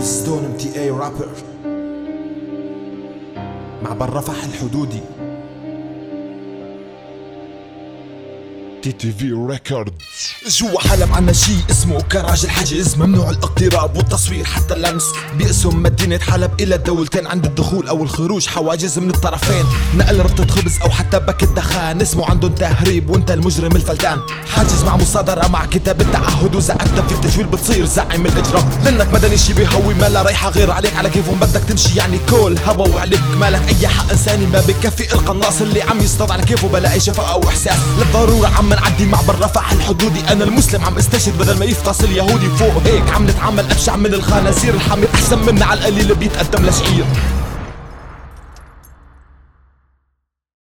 Don MTA rapper معبر رفح الحدودي. TTV record جوا حلب عنا شي اسمه كراج الحجز ممنوع الاقتراب والتصوير حتى اللمس. بيقسم مدينة حلب إلى دولتين عند الدخول أو الخروج. حواجز من الطرفين نقل ربطة خبز أو حتى بك الدخان. اسمه عندهم تهريب وانت المجرم الفلتان. حاجز مع مصادرة مع كتاب التعهد. أكتب في التجويل بتصير زعيم الإجرام. لأنك مدني شي بيهوي ما لا رايحة غير عليك على كيفهم بدك تمشي. يعني كل هوا وعليك مالك أي حق إنساني ما بكفي. القناص اللي عم يصطاد على كيفه بلا أي شفقة أو إحساس. للضرورة عم نعدي معبر رفح الحدودي أنا المسلم عم استشهد بدل ما يفطس اليهودي فوق. هيك عم نتعامل أبشع من الخنازير الحمير. أحسن منا على القليل بيتقدم لشعير.